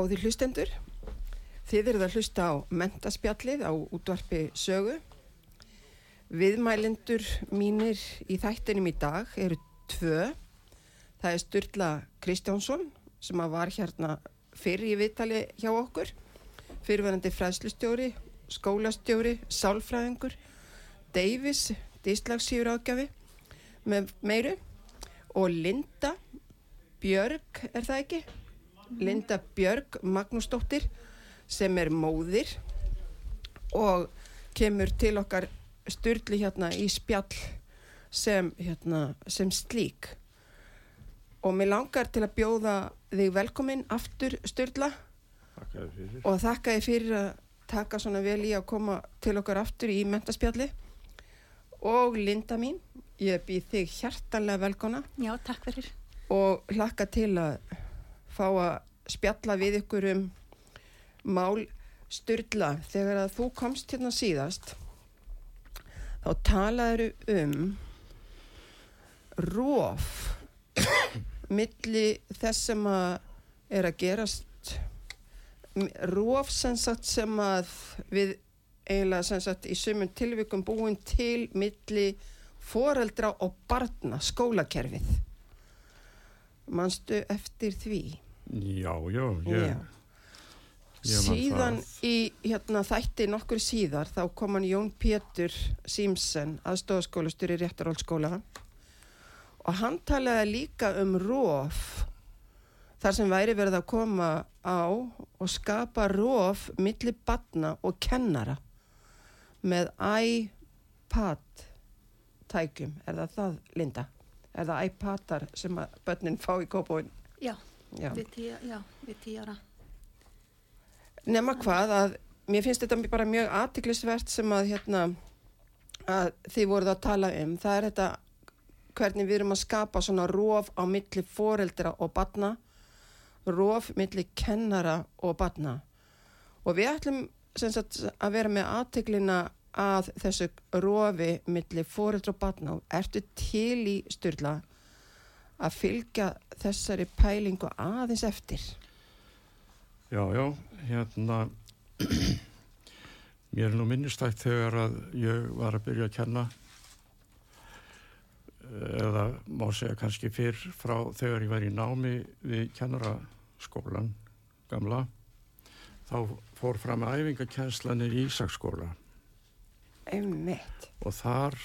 Góði hlustendur, þið eruð að hlusta á mentaspjallið á útvarpi sögu. Viðmælendur mínir í þættinum í dag eru tvö. Það er Sturla Kristjánsson sem var hérna fyrir í viðtali hjá okkur, fyrirverandi fræðslustjóri, skólastjóri, sálfræðingur, Davis, díslagsíur ágjafi með meiru og Linda Björg, er það ekki? Linda Björg Magnúsdóttir sem er móðir og kemur til okkar styrli hérna í spjall sem, hérna, sem slík. Og mér langar til að bjóða þig velkomin aftur styrla og þakka þið fyrir að taka svona vel í að koma til okkar aftur í mentaspjalli og Linda mín, ég býð þig hjartalega velkona. Já, takk fyrir. Og hlakka til að fá að spjalla við ykkur um mál. Styrla þegar að þú komst hérna síðast þá talaður um róf milli þess sem að er að gerast róf sem sagt sem að við eiginlega sem sagt í sumun tilvikum búin til milli foreldra og barna skólakerfið mannstu eftir því Já, já, Já. man Síðan í hérna, þætti nokkur síðar þá kom hann Jón Pétur Símsen aðstofaskólastur í réttarhóllskóla og hann talaði líka um róf þar sem væri verið að koma á og skapa róf milli batna og kennara með iPad tækjum, er það það Linda? Er það iPadar sem að börnin fá í kópóin? Já, Já. við tíu ára Nefna hvað að mér finnst þetta bara mjög aðtiklisvert sem að hérna að þið voruð að tala um. Það er þetta hvernig við erum að skapa svona róf á milli foreldra og batna, róf milli kennara og batna. Og við ætlum sagt að vera með aðtiklina að þessu rofi milli foreldra og batna og ertu til í styrla að fylgja þessari pælingu aðeins eftir. Já, já, hérna, mér er nú minnistætt þegar að ég var að byrja að kenna eða má segja kannski fyrr frá þegar ég var í námi við kennaraskólan gamla, þá fór fram æfingakenslanir í Ísaksskóla Einmitt. og þar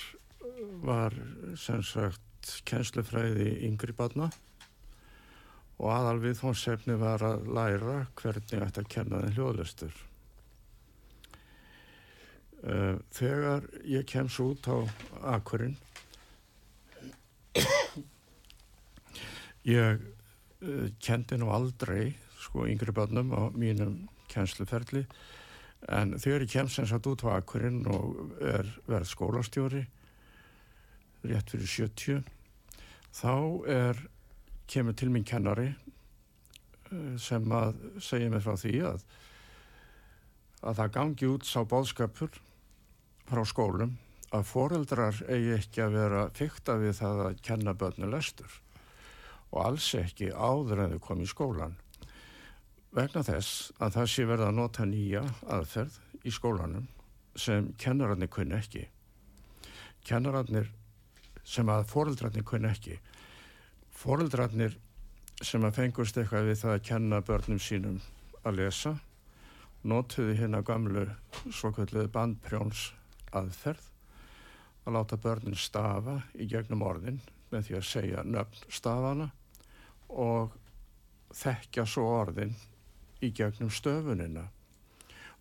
var sem sagt kennslufræði yngri barna og aðal viðfónsefni var að læra hvernig ætti að kenna þeim hljóðlistur. Uh, þegar ég kems út á akkurinn ég uh, kendi nú aldrei sko yngri barnum á mínum kennsluferli en þegar ég kem sem sagt út á akkurinn og er verð skólastjóri rétt fyrir 70 þá er kemur til mín kennari eh, sem að segja mig frá því að að það gangi út sá bóðskapur frá skólum að foreldrar eigi ekki að vera fykta við það að kenna börnu lestur og alls ekki áður en þau kom í skólan vegna þess að það sé verið að nota nýja aðferð í skólanum sem kennararnir kunni ekki. Kennararnir sem að foreldrarnir kunni ekki. Foreldrarnir sem að fengust eitthvað við það að kenna börnum sínum að lesa notuði hérna gamlu svokvöldluði bandprjóns aðferð að láta börnin stafa í gegnum orðin með því að segja nöfn stafana og þekkja svo orðin í gegnum stöfunina.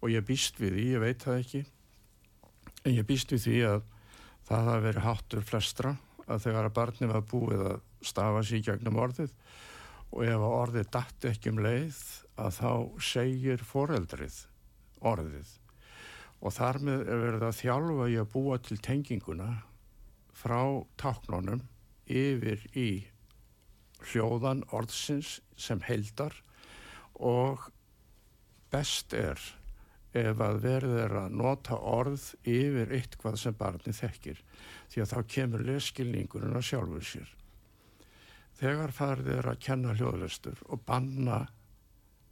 Og ég býst við því, ég veit það ekki en ég býst við því að það hafi verið háttur flestra að þegar að barni var búið að stafa sér í gegnum orðið og ef að orðið dætt ekki um leið að þá segir foreldrið orðið. Og þar með er verið að þjálfa í að búa til tenginguna frá táknunum yfir í hljóðan orðsins sem heldar og best er ef að verður er að nota orð yfir eitthvað sem barni þekkir því að þá kemur leskilningurinn að sjálfur sér. Þegar farið er að kenna hljóðlestur og banna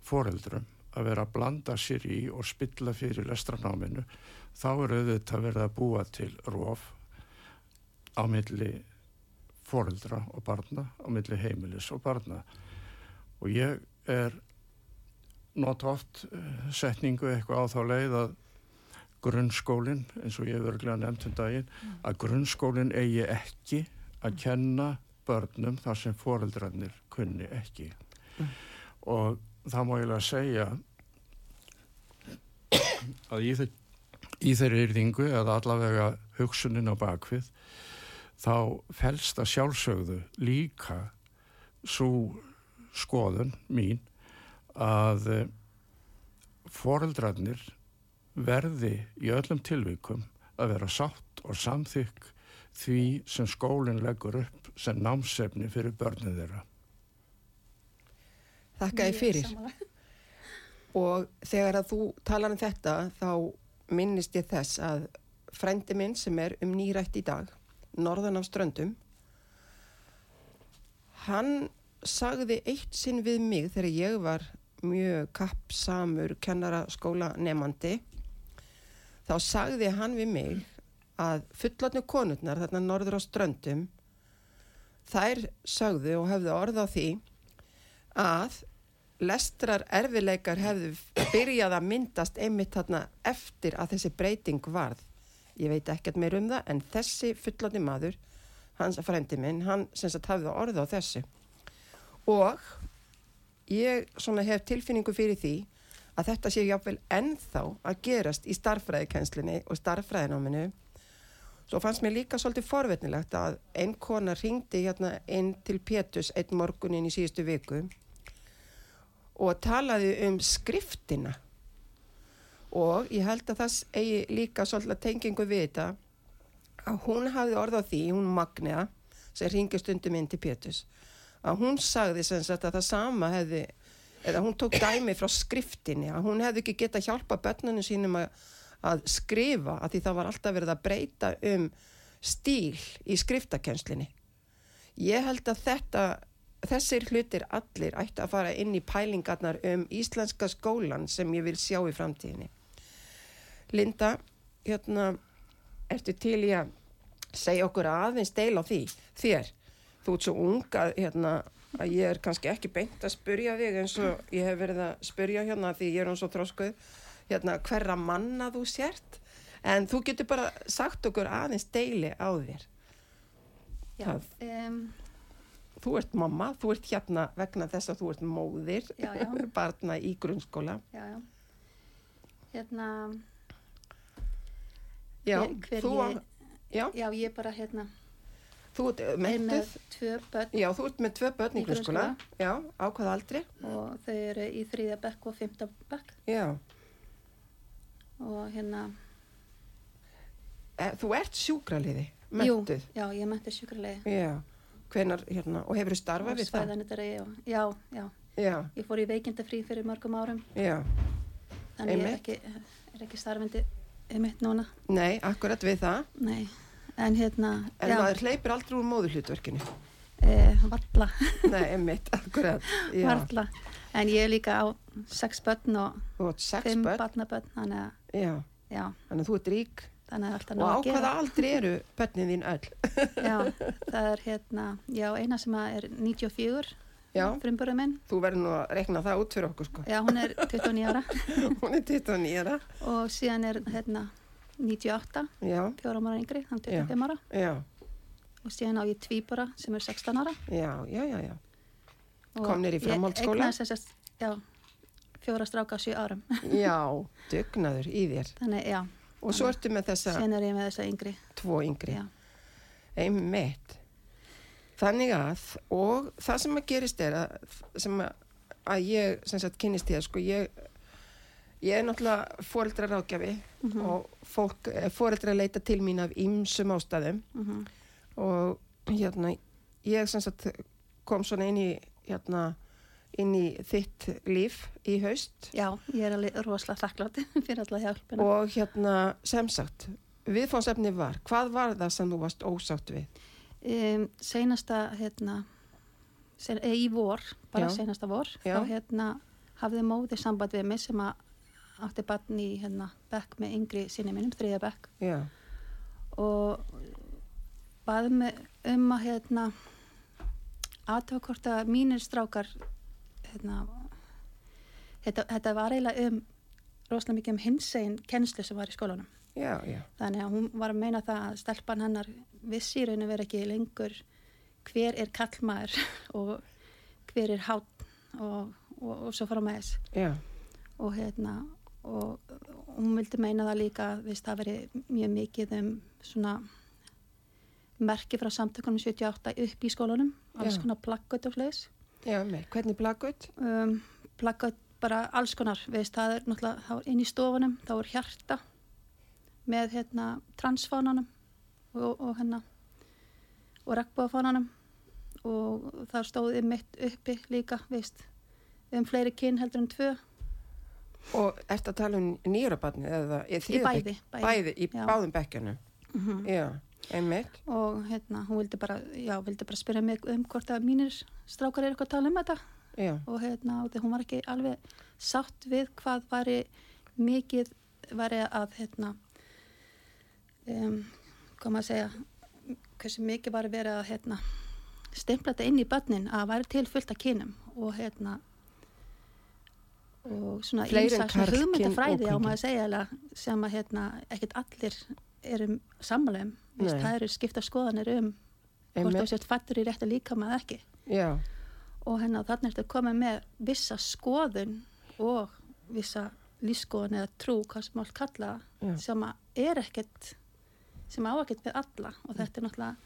foreldrum að vera að blanda sér í og spilla fyrir lestranáminu þá er auðvitað verið að búa til róf á milli foreldra og barna á milli heimilis og barna og ég er nota oft eh, setningu eitthvað á þá leið að grunnskólinn, eins og ég hefur verið nefnt um daginn, mm. að grunnskólinn eigi ekki að kenna börnum þar sem foreldrarnir kunni ekki mm. og það má ég lega segja að í, í þeirri yrðingu eða allavega hugsunin á bakvið þá fælst að sjálfsögðu líka svo skoðun mín að eh, foreldrarnir verði í öllum tilvíkum að vera sátt og samþykk því sem skólinn leggur upp sem námsefni fyrir börnið þeirra. Þakka ég fyrir. Og þegar að þú talar um þetta þá minnist ég þess að frendi minn sem er um nýrætt í dag, norðan af ströndum, hann sagði eitt sinn við mig þegar ég var mjög kappsamur kennaraskóla nefandi, þá sagði hann við mig að fullotnu konurnar þarna norður á ströndum, þær sagðu og hefðu orð á því að lestrar erfileikar hefðu byrjað að myndast einmitt þarna eftir að þessi breyting varð. Ég veit ekkert meir um það en þessi fullotni maður, hans frendi minn, hann sem sagt hafði orð á þessu. Og ég svona hef tilfinningu fyrir því að þetta sé jáfnvel ennþá að gerast í starfræðikenslinni og starfræðináminu. Svo fannst mér líka svolítið forvetnilegt að einn kona ringdi hérna inn til Pétus einn morgunin í síðustu viku og talaði um skriftina og ég held að það eigi líka svolítið tengingu við þetta að hún hafði orð á því, hún Magniða sem ringi stundum inn til Pétus að hún sagði sem sagt að það sama hefði, eða hún tók dæmi frá skriftinni, að hún hefði ekki geta hjálpa börnunum sínum að, að skrifa, að því það var alltaf verið að breyta um stíl í skriftakenslinni ég held að þetta þessir hlutir allir ætti að fara inn í pælingarnar um íslenska skólan sem ég vil sjá í framtíðinni. Linda, hérna, ertu til í að segja okkur aðeins deil á því þér? Þú ert svo unga, hérna, að ég er kannski ekki beint að spurja þig eins og ég hef verið að spurja hérna því ég er hans og þróskuð, hérna, hverra manna þú sért, en þú getur bara sagt okkur aðeins deili á þér. Já, um, þú ert mamma, þú ert hérna vegna þess að þú ert móðir Já, já. barna í grunnskóla já, já. Hérna, já, Hver- hver þú, ég- já, já, ég bara hérna, þú ert er með tvö börn já, þú ert með tvö börn í grunnskóla. já, á hvað aldri? Og þau eru í þrýðja bekk og fymta bekk. Já, og hérna, e, þú ert sjúkraliði jú, mentuð, já, ég menti sjúkralegi já. Hvenar, hérna, og hefur þú starfað við það? Svæðanitari og já, já, já, ég fór í veikindafrí fyrir mörgum árum. Já, þannig ég er Einmitt. ekki, er ekki starfandi einmitt núna, nei, akkurat við það. Nei, en hérna, en já, maður hleypir aldrei úr móðurhlutverkinu. E, valla, nei, einmitt, akkurat já, valla, en ég er líka á sex börn og fimm börn? barnabörn, þannig að, já, já, þannig að þú ert rík. Og nóg á að gera. hvaða aldri eru börnin þín öll? Já, það er hérna, já, eina sem er 94, Já. frumburður minn. Þú verður nú að rekna það út fyrir okkur sko. Já, hún er 29 ára. Hún er 29 ára. og síðan er hérna 98, Já, fjórum ára yngri, hann 25 ára já, og síðan á ég tvíbura sem er 16 ára. já, já, já, já. Komnir í framhaldsskóla? Já, fjóra stráka á 7 árum. Já, dugnaður í þér. Þannig, já, Og svo ertu með þessa síðan er ég með þessa yngri. tvo yngri. Já, Einmitt. Þannig að, og það sem að gerist er að, sem að, að ég, sem sagt, kynist ég, sko, ég, ég er náttúrulega fóreldra ráðgjafi og fólk, fóreldra leita til mín af ýmsum ástæðum mhm, og hérna, ég sagt kom svona inn í, hérna, inn í þitt líf í haust já, ég er alveg rosalega þakklátt fyrir alla hjálpina. og hérna, sem sagt, viðfónsefni var, hvað var það sem þú varst ósátt við? Um, seinasta, hérna, sen, e, í vor, bara Já. seinasta vor, Já. þá hérna hafði móði samband við mig sem að átti barn í hérna bekk með yngri sinni mínum, þriðja bekk. Já, og baði mig um að hérna aðtöfa hvort að mínir strákar hérna þetta, þetta var eiginlega um rosalega mikið um hinsegin kennslu sem var í skólanum. Já, já, þannig að hún var að meina það að stelpan hennar vissi í rauninu vera ekki lengur hver er kallmaður og hver er hátn og, og, og svo fara með þess já, og hérna og hún vildi meina það líka viðst það veri mjög mikið um svona merki frá samtökunum 78 upp í skólanum alls Já. konar plaggut og fleis já, með, hvernig blaggut? um, plaggut bara alls konar viðst það er náttúrulega þá er inn í stofunum þá er hjarta með hérna transfánanum og, og hérna og regnbóðafánanum og það stóði mitt uppi líka viðst um fleiri kyn heldur en tvö Og ert að tala um nýra barni eða þriðja bæði, bæði. Bæði, í Já. báðum bekkjunum. mm Já, einmitt. og hérna, hún vildi bara, já, vildi bara spyrja mig um hvort að mínir strákar eru eitthvað að tala um þetta Já, og hérna, og hún var ekki alveg sátt við hvað væri mikið væri að hérna um, maður að segja hversu mikið væri verið að hérna stimpla þetta inn í börnin að væri til fullt af kynum og hérna og svona karlkyn hugmyndafræði á maður að segja eiginlega, sem að hérna ekkert allir eru sammála um Vist, Nei. það eru skipta skoðanir um hvort þú sért fættur í rétt að líka með ekki Já, og hérna þannig ertu að koma með vissa skoðun og vissa lífskoðun eða trú, hvað sem allt kalla Já. sem að er ekkert sem á ekkert við alla og þetta er náttúrulega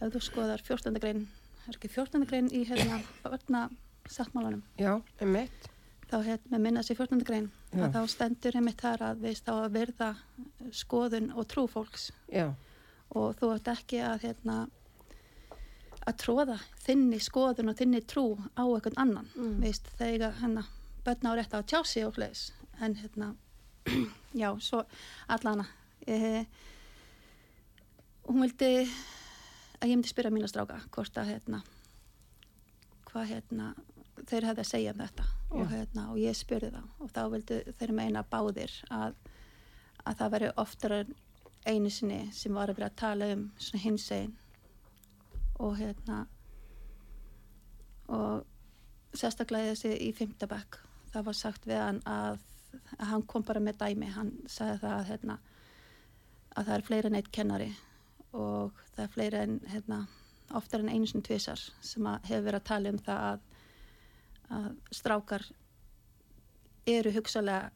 ef þú skoðar 14. grein er ekki 14. grein í hérna barna sáttmálanum já, einmitt. Þá hérna minna sér 14. grein Já. að þá stendur einmitt þar að veist þá að verða skoðun og trú fólks Já, og þú ert ekki að hérna að tróða þinni skoðun og þinni trú á einhvern annan Mm. veist, þegar hérna börn á rétt á að tjá sig og fleis en hérna já, svo allana eh, hún vildi að ég myndi spyrja mína stráka hvort að hérna hvað hérna þeir hefði að segja um þetta. Og, hérna, og ég spurði það og þá vildi þeir meina báðir að, að það veri oftar einu sinni sem var að vera að tala um svona hinsegin. Og hérna og sérstaklega þessi í fymtabæk það var sagt við hann að, að hann kom bara með dæmi. Hann sagði það að, hérna, að það er fleiri en eitt kennari og það er fleiri en hérna, oftar en einu sinni tvisar sem hefur verið að tala um það að, að strákar eru hugsalega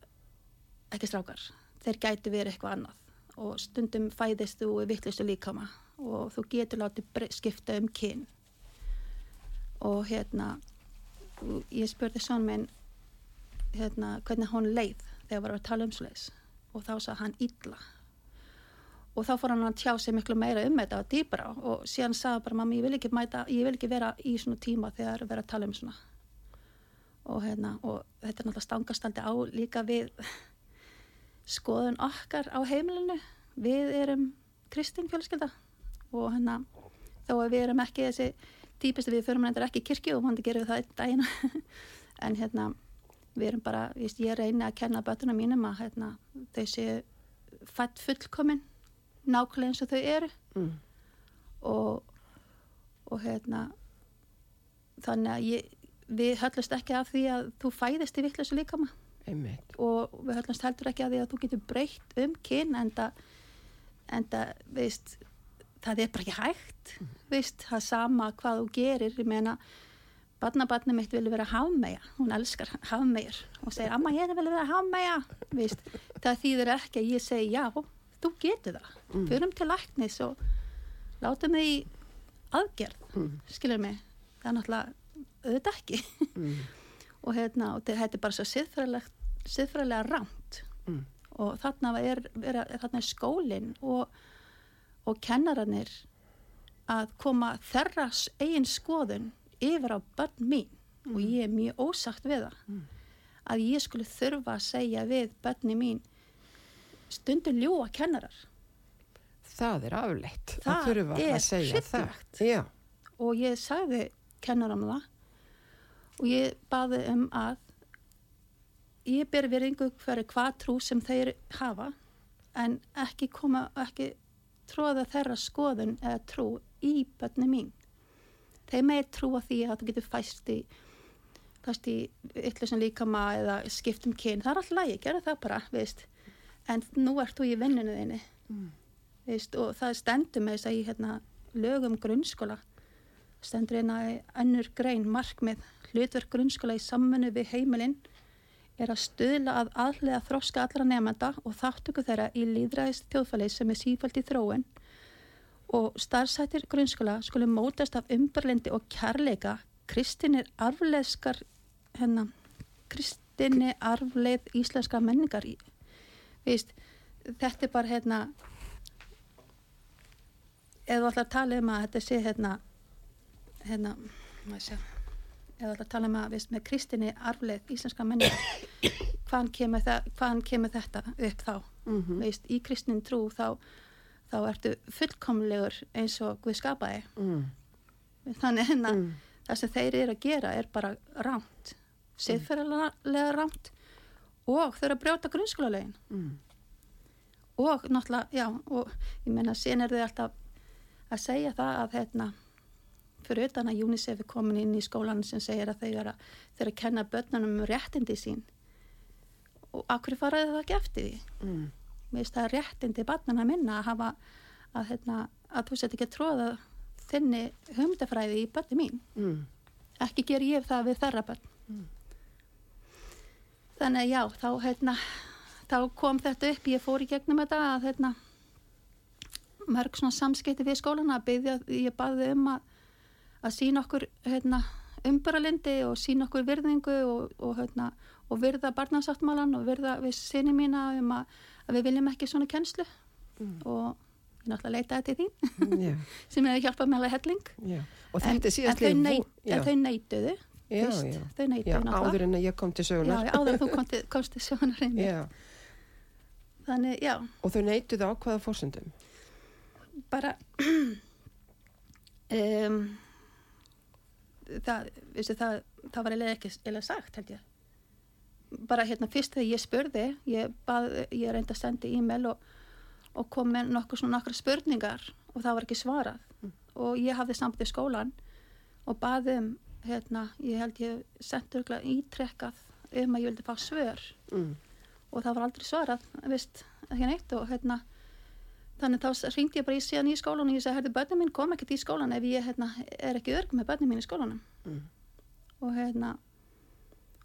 ekki strákar. Þeir gæti verið eitthvað annað. Og stundum fæðist þú í vittlustu líkama og þú getur látið skipta um kyn. Og hérna ég spurði svona minn hérna, hvernig hún leið þegar var að tala um svoleiðis. Og þá sagði hann illa. Og þá fór hann að tjá sig miklu meira um þetta og dýbra og síðan sagði bara mamma ég vil ekki, mæta, ég vil ekki vera í svona tíma þegar er verið að tala um svona og, hérna, og þetta er náttúrulega stangast aldrei á líka við skoðun okkar á heimilinu. Við erum kristin fjölskylda og hérna þó að við erum ekki þessi típistu við förum hendur ekki í kirkju og hann gerum við það einn daginn. En hérna við erum bara, víst, ég reyni að kenna bötuna mínum að hérna, þau séu fætt fullkomin nákvæmlega eins og þau eru. Mm. og, og hérna þannig að ég við höllast ekki af því að þú fæðist í vittlösu líkama. Einmitt. og við höllast heldur ekki af því að þú getur breytt um kyn en það, veist, það er bara ekki hægt, veist, það sama hvað þú gerir, ég meina, barnabarni mitt vilja vera hafmeja, hún elskar hafmejar og segir, amma ég vil vera hafmeja, veist, það þýðir ekki að ég segi já, þú getur það, Mm. förum til læknis og látum þið í aðgerð, Mm. skilur mig, það er náttúrulega auðvitað ekki Mm. og hérna, og þetta er bara svo siðfræðilega rámt Mm. og þarna er, er, er þarna er skólinn og, og kennarannir að koma þeirra s- eigin skoðun yfir á börn mín og ég er mjög ósagt við það að ég skulle þurfa að segja við börni mín stundum ljúa kennarar Það er afleitt að Það þurfa er að segja það. hryllilegt. Já, og ég sagði kennaram það. Og ég baði um að ég ber virðingu fyrir hvað trú sem þeir hafa en ekki koma ekki tróða þeirra skoðun eða trú í bönni mín. Þeir með trúa því að þú getur fæst í fæst í ytlusum líkama eða skiptum kyn, það er alltaf lægi, gera það bara veist. en nú ert þú í vinninu þinni. Veist, og það stendur með þess að í hérna, lögum grunnskóla stendur í önnur grein. Markmið hlutverk grunnskóla í sammunu við heimilinn er að stuðla að aðlega þroska allra nefnda og þáttöku þeirra í líðræðist þjóðfæli sem er sífælt í þróun. Og starfsættir grunnskóla skulle mótast af umberlindi og kærleika. Kristinir arfleðskar hérna, kristinni arfleð íslenska menningar. Í Víst, þetta er bara hérna ætlar að tala um að þetta sé hérna hérna, maður þú ætlar að tala um að viðst, með kristinni arfleð íslenska menningar hvaðan kemur, hvaðan kemur þetta upp þá Mhm. veist, í kristin trú þá, þá ertu fullkomlegur eins og Guð skapaði mm. þannig hérna Mm. það sem þeir eru að gera er bara rámt siðferðilega rámt og þau eru að brjóta grunnskólalegin Mm. og náttúrulega, já, og ég meina sen er þau alltaf að segja það að hérna fyrir utan að UNICEF er komin inn í skólan sem segir að þau eru að, að kenna börnunum um réttindi sín. Og akkur faraði það ekki eftir því? Mm. finnst það réttindi barnana minna að hafa að, hérna, að þú sett ekki að tróða þinni hugmyndafræði í börni mín. Mm. ekki ger ég það við þerra börn. Þannig að já þá, hérna, þá kom þetta upp. Ég fór í gegnum þetta að hérna, mörg svona samskipti við skólana að byggja, ég baði um að að sína okkur hérna, umbyralindi og sína okkur virðingu og, og, hérna, og virða barnasáttmálan og virða við sinni mína um að, að við viljum ekki svona kennslu. Og ég náttúrulega leitaði til þín Já, sem hefur hjálpað með alveg helling. Og en, þetta en, neit, en þau neituðu Já, já. þau Já, neituðu náttúrulega. áður en að ég kom til sögunar. já, áður en þú komst, komst til Já, þannig, já, og þau neituðu á hvaða fórsendum? bara um, það, veistu, það það var eiginlega ekki eiginlega sagt held ég. Bara hérna fyrst þegar ég spurði ég, bað, ég reyndi að senda e-mail og, og kom með nokkur svona nokkra spurningar og það var ekki svarað. Og ég hafði í skólan og baði um hérna, ég held ég sendur ítrekkað um að ég vildi fá svör. Mm. og það var aldrei svarað, veist, ekki neitt og hérna þannig þá ringdi ég bara í síðan í skólan og ég segi, herði, börnum mín kom ekkert í skólan ef ég hérna, er ekki örg með börnum mín í skólanum Mm. og hérna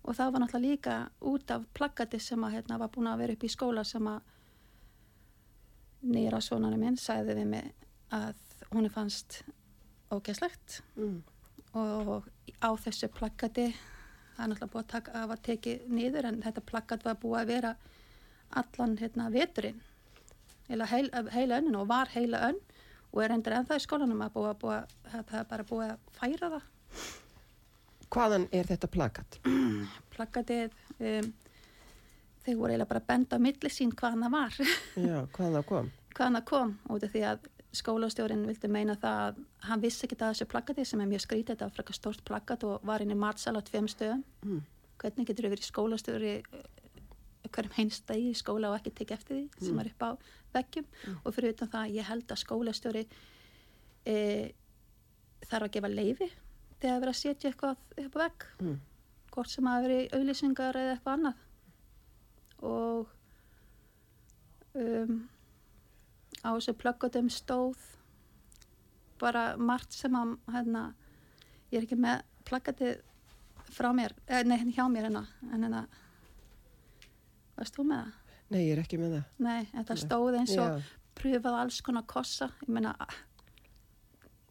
og það var náttúrulega líka út af plaggati sem að hérna var búin að vera upp í skóla sem að nýra svonarinn minn sagði við mig að hún er fannst ógeðslegt Mm. og á þessu plaggati það er náttúrulega búið að taka, að var tekið niður en þetta plaggat var búið að vera allan hérna veturinn heila, heil, heila önnin og var heila önn og er endur ennþá í skólanum að búið að það er bara búið að færa það Hvaðan er þetta plakat? plaggatið um, þeir voru eiginlega bara að benda á milli sín hvaðan það var Já, hvaðan það kom? hvaðan það kom út af því að skólastjórin vildi meina það að hann vissi ekki það þessu plaggati sem er mjög skrítið þetta var frekar stórt plaggat og var inn í matsal á tveim stöðum Mm. hvernig getur þau verið skólastjóri hverjum einstæði í skóla og ekki tekið eftir því sem er upp á veggjum. Og fyrir utan það ég held að skólastjóri e, þarf að gefa leifi þegar verið að setja eitthvað upp á vegg. Mm. hvort sem að verið auðlýsingar eða eitthvað annað. Og um, á þessu plöggutum stóð bara margt sem að hérna, ég er ekki með plaggatið frá mér, eh, nei hérna hjá mér hérna, en hérna varst þú með það? Nei, ég er ekki með það. Nei, Nei. stóð eins og Já. pröfað alls konar kossa ég meina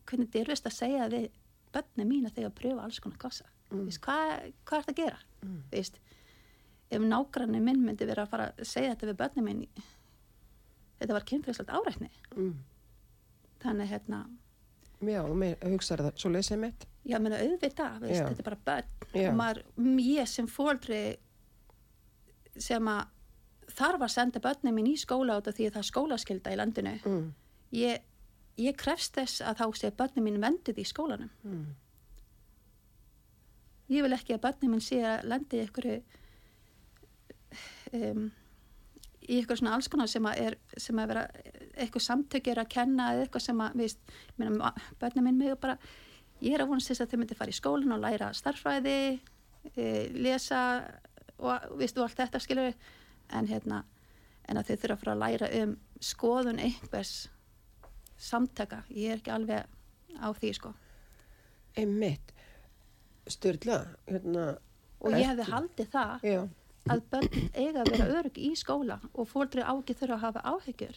hvernig dyrfist að segja við bönni mín að þegar pröfa alls konar kossa Mm. Vist, hvað, hvað er það að gera Mm. Vist, ef nágranni minn myndi vera að fara að segja þetta við bönni mín þetta var kynfræðslegt árætni Mm. þannig hérna Já, og mér hugsaði það, svo lesið mitt. já, meina auðvitað, veist, þetta er bara bönn Já. og maður, ég sem fóldri sem að þarf að senda bönni mín í skóla af því að það er skólaskylda í landinu Mm. ég, ég krefst þess að þá sé börnum mín vendið í skólanum. Mm. Ég vil ekki að börnum mín sé að lendi í einhverju um, í eitthvað svona alls konar sem að er sem að vera eitthvað samtökir að kenna eða eitthvað sem að, minna, börnum mín mig bara, ég er að vonast þess að þau myndi fara í skólan og læra starffræði e, lesa og, víst, og allt þetta skilur en hérna en að þau þurfa að fara að læra um skoðun einhvers samtaka, ég er ekki alveg á því sko Einmitt. Sturla, hérna. og ég hefði haldið það Já, að börn eiga að vera örug í skóla og fóldri á ekki þurfa að hafa áhyggjur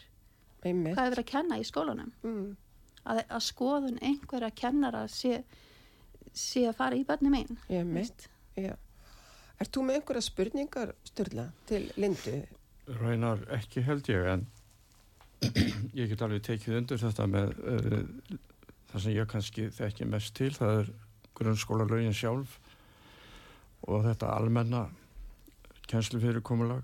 einmitt. hvað er verið að kenna í skólanum Mm. að, að skoðun einhverja kennara sé, sé að fara í börni mín Einmitt. Já. Er þú með einhverja spurningar, Sturla, til Lindu? Raunar ekki held ég en ég get alveg tekið undir þetta með uh, það sem ég kannski þekki mest til það er grunnskóla lögin sjálf og þetta almenna kjenslu fyrirkomulag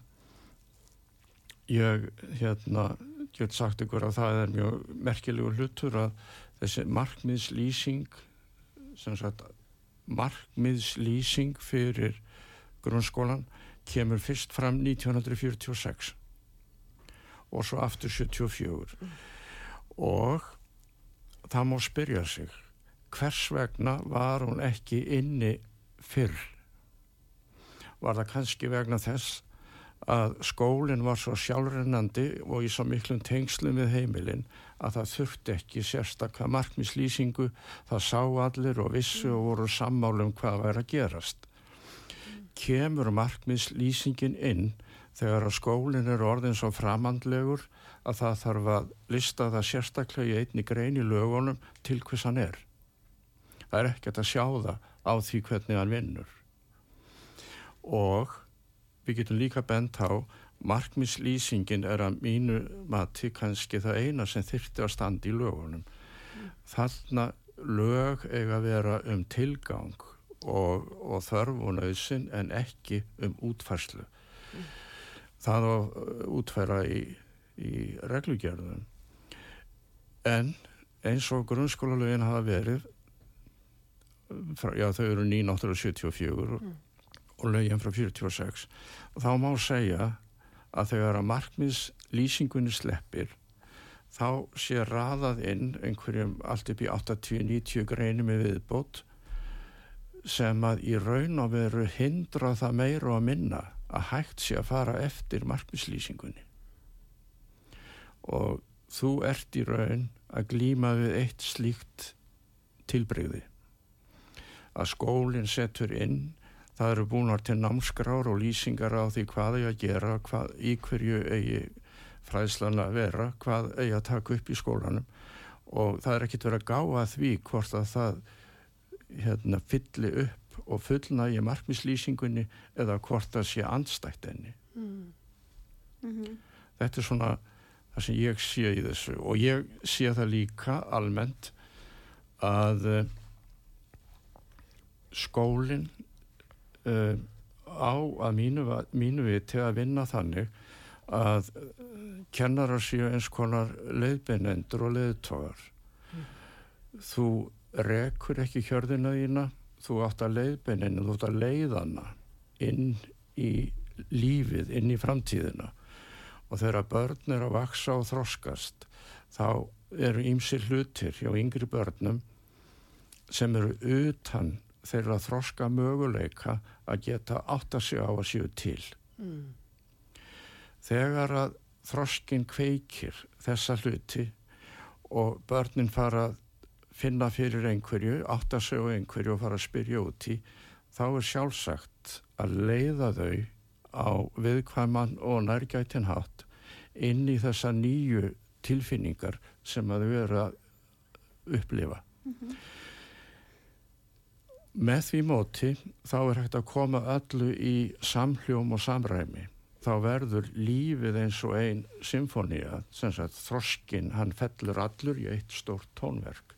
ég hérna get sagt ykkur að það er mjög merkilegu hlutur að þessi markmiðslýsing sem sagt markmiðslýsing fyrir grunnskólan kemur fyrst fram 1946 og svo aftur 74 og það má spyrja sig hvers vegna var hún ekki inni fyrr? Var það kannski vegna þess að skólinn var svo sjálfrennandi og í svo miklum tengslum við heimilinn að það þurfti ekki sérstakka markmislýsingu það sá allir og vissu og voru sammálum hvað væri að gerast kemur markmiðslýsingin inn þegar að skólinn er orðin svo framandlegur að það þarf að lista það sérstaklega í einni grein í lögunum til hvers hann er. Það er ekkert að sjá það á því hvernig hann vinnur. Og við getum líka bent á markmiðslýsingin er að mínu mati kannski það eina sem þyrfti að standa í lögunum. Þarna lög eiga að vera um tilgang og, og þörf og nöðsin en ekki um útfærslu. Það á uh, útfæra í, í reglugjörðum. En eins og grunnskólalögin hafa verið, frá, já þau eru 974 mm. og lögin frá 46, þá má segja að þegar að markmiðslýsingunni sleppir þá sé raðað inn einhverjum allt upp í 80-90 greinum með viðbót sem að í raun og veru hindra það meira og minna að hægt sé að fara eftir markmislýsingunni og þú ert í raun að glýma við eitt slíkt tilbreyði að skólinn setur inn það eru búinar til námskrár og lýsingar á því hvað eigi að gera hvað, í hverju eigi fræðslan að vera, hvað eigi að taka upp í skólanum. Og það er ekkit verið að gá að því hvort að það hérna, fylli upp og fullna í markmislýsingunni eða hvort það sé andstætt enni. Mm. Mhm. Þetta er svona það sem ég sé í þessu og ég sé það líka almennt að uh, skólinn uh, á að mínu, mínu viti að vinna þannig að uh, kennarar séu eins konar leiðbeinendur og leiðtogar. Þú rekur ekki hjörðina þína, þú átt að leiðbeininu, þú átt að leiðana inn í lífið, inn í framtíðina og þegar börn er að vaksa og þroskast þá eru ýmsi hlutir hjá yngri börnum sem eru utan þeirra þroska möguleika að geta átt að sjá að séu til. Mm. Þegar að þroskin kveikir þessa hluti og börnin fara að finna fyrir einhverju, átt að sjá einhverju og fara að spyrja út í, þá er sjálfsagt að leiða þau á viðkvæman og nærgætin hatt inn í þessa nýju tilfinningar sem að þau eru að upplifa. Mm -hmm. Með því móti þá er hægt að koma öllu í samhljóm og samræmi. Þá verður lífið eins og einn symfónia, sem sagt þroskin, hann fellur allur í eitt stórt tónverk.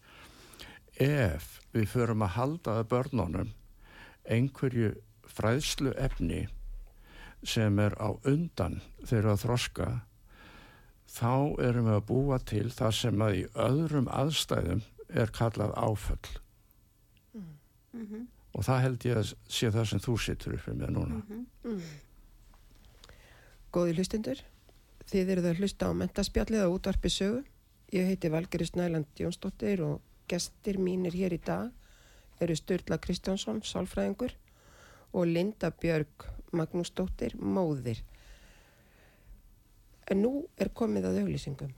Ef við förum að halda að börnunum einhverju fræðslu efni sem er á undan þeirra þroska, þá erum við að búa til það sem að í öðrum aðstæðum er kallað áföll mm -hmm. og það held ég að sé það sem þú sittur upp með núna mm -hmm. mm. Góði hlustundur þið eruð að hlusta á mentaspjallið á útvarpi sögu ég heiti Valgeri Snæland Jónsdóttir og gestir mínir hér í dag eru Sturla Kristjánsson sálfræðingur og Linda Björg Magnúsdóttir móðir en nú er komið að auglýsingum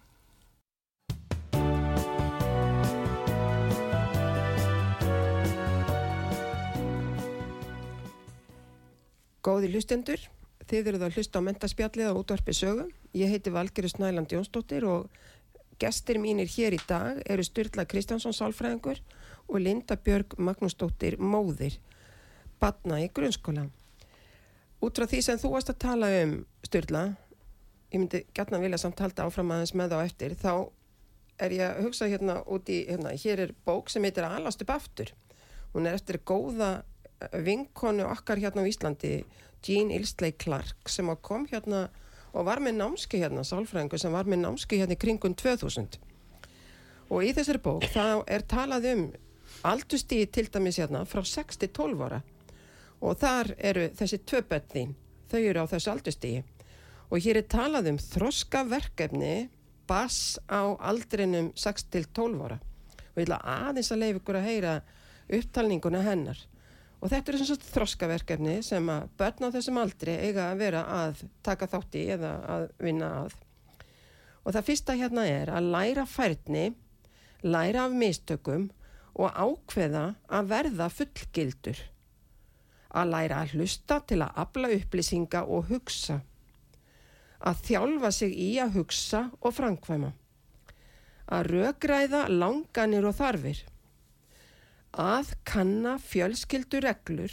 Góði hlustendur, þið eruð að hlusta á mentaspjallið á útvarpi sögum. Ég heiti Valgerður Snæland Jónsdóttir og gestir mínir hér í dag eru Sturla Kristjánsson Sálfræðingur og Linda Björg Magnúsdóttir Móðir, batna í grunnskóla. Út frá því sem þú varst að tala um Sturla, ég myndi gætna vilja samt halda áfram aðeins með þá eftir, þá er ég að hugsa hérna úti, hérna, hér er bók sem heitir Alast upp aftur. Hún er eftir góða vinkonu okkar hérna á Íslandi Jean Ilsley Clark sem kom hérna og var með námski hérna sálfræðingu sem var með námski hérna í kringun 2000 og í þessari bók þá er talað um aldustíði til dæmis hérna frá 6-12 ára. Og þar eru þessi tvö börn þau eru á þessu aldustíði og hér er talað um þroska verkefni bass á aldrinum 6-12 ára. Og ég ætla aðeins að leiða ykkur að heyra upptalninguna hennar Og þetta er svona svona þroskaverkefni sem að börn á þessum aldri eiga að vera að taka þátt í eða að vinna að. Og það fyrsta hérna er að læra færni, læra af mistökum og ákveða að verða fullgildur. Að læra að hlusta til að afla upplýsinga og hugsa. Að þjálfa sig í að hugsa og framkvæma. Að rögræða langanir og þarfir að kanna fjölskyldu reglur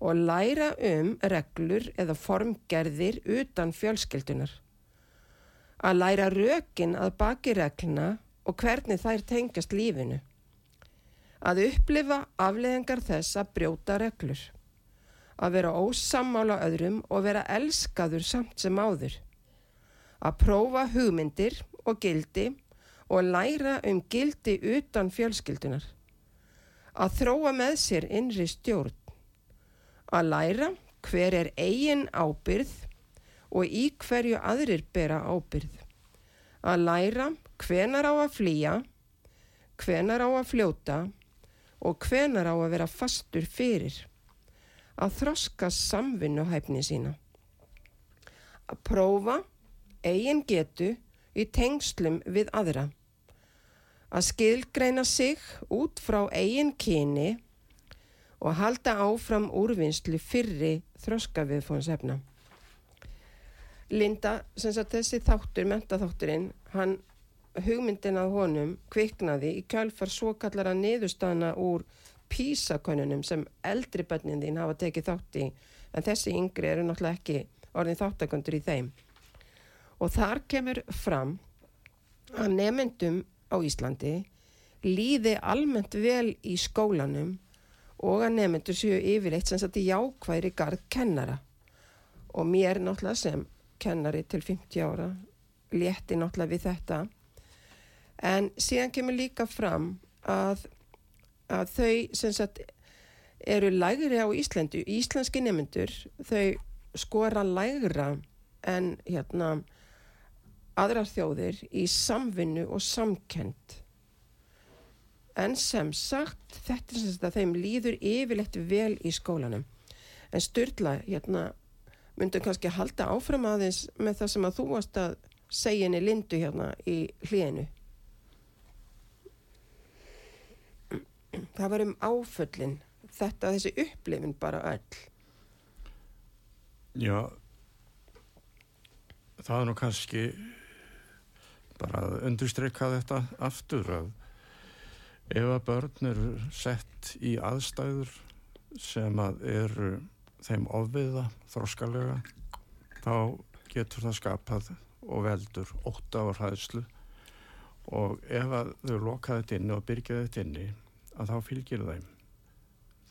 og læra um reglur eða formgerðir utan fjölskyldunar. Að læra rökin að baki regluna og hvernig þær tengjast lífinu. Að upplifa afleðingar þess að brjóta reglur. Að vera ósamála öðrum og vera elskaður samt sem áður. Að prófa hugmyndir og gildi og læra um gildi utan fjölskyldunar að þróa með sér innri stjórn, að læra hver er eigin ábyrð og í hverju aðrir bera ábyrð, að læra hvenar á að flýja, hvenar á að fljóta og hvenar á að vera fastur fyrir, að þroska samvinnuhæfni sína, að prófa eigin getu í tengslum við aðra að skilgreina sig út frá eigin kyni og halda áfram úrvinnslu fyrri þroskaviðfónsefna. Linda, sem sagt þessi þáttur, mentaþátturinn, hann hugmyndin að honum kviknaði í kjálfar svo kallara niðurstana úr písakonunum sem eldri bönnin þín hafa tekið þátt í en þessi yngri eru náttúrulega ekki orðin þáttakondur í þeim. Og þar kemur fram að nefndum á Íslandi líði almennt vel í skólanum og að nefnendur séu yfirleitt sem sagt í jákværi garð kennara. Og mér náttúrulega sem kennari til 50 ára létti náttúrulega við þetta. En síðan kemur líka fram að, að þau sem sagt eru lægri á Íslandu, íslenski nefnendur þau skora lægra en hérna aðrar þjóðir í samvinnu og samkend en sem sagt þetta er sem sagt að þeim líður yfirleitt vel í skólanum. En Sturla hérna myndum kannski halda áfram aðeins með það sem að þú varst að segja henni Lindu hérna í hlíðinu það var um áföllin þetta þessi upplifin bara öll. Já, það er nú kannski bara að undurstreika þetta aftur að ef að börn eru sett í aðstæður sem að eru þeim ofviða þróskalega þá getur það skapað og veldur ótt á hræðslu. Og ef að þau loka þetta inni og byrja þetta inni að þá fylgir þeim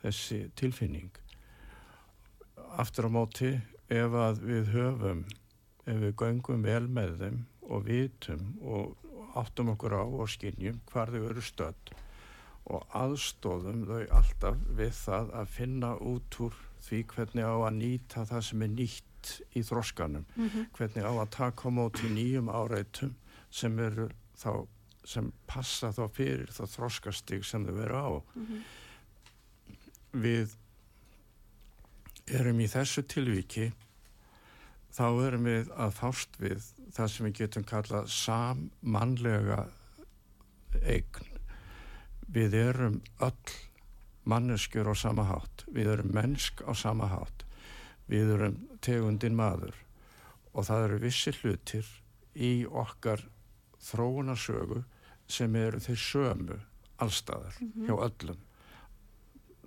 þessi tilfinning. Aftur á móti ef að við höfum ef við göngum vel með þeim og vitum og áttum okkur á og skinnjum hvar þau eru stödd og aðstóðum þau alltaf við það að finna út úr því hvernig á að nýta það sem er nýtt í þróskanum mm -hmm. hvernig á að taka á móti nýjum áreitum sem eru þá sem passa þá fyrir þá þróskastig sem þau veru á mm -hmm. við erum í þessu tilviki þá erum við að fást við það sem við getum kallað sammannlega eign. Við erum öll manneskjur á sama hátt. Við erum mennsk á sama hátt. Við erum tegundin maður. Og það eru vissi hlutir í okkar þróunarsögu sem eru þeir sömu allstaðar mm -hmm. hjá öllum.